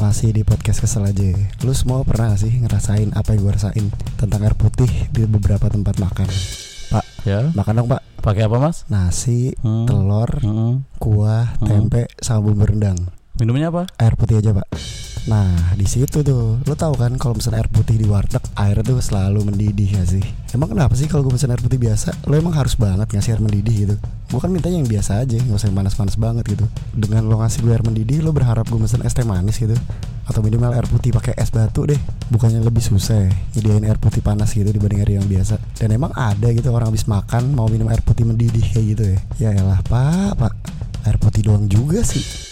Masih di podcast kesel aja Lu semua pernah gak sih ngerasain apa yang gue rasain Tentang air putih di beberapa tempat makan Pak, Ya, makan dong pak pakai apa mas? Nasi, Hmm. telur, Hmm. kuah, Hmm. tempe, sama bumbu rendang Minumnya apa? Air putih aja pak Nah di situ tuh. Lu tahu kan kalau pesen air putih di warteg Airnya tuh selalu mendidih gak sih? Emang kenapa sih kalau gue air putih biasa Lo emang harus banget ngasih air mendidih gitu? Gue kan mintanya yang biasa aja Gak usah yang panas-panas banget gitu. Dengan lo ngasih gue air mendidih Lo berharap gue pesen es teh manis gitu. Atau minimal air putih pakai es batu deh. Bukannya lebih susah ya Nyediain air putih panas gitu dibanding air yang biasa. Dan emang ada gitu orang habis makan Mau minum air putih mendidih kayak gitu ya. Ya elah pak pak. Air putih doang juga sih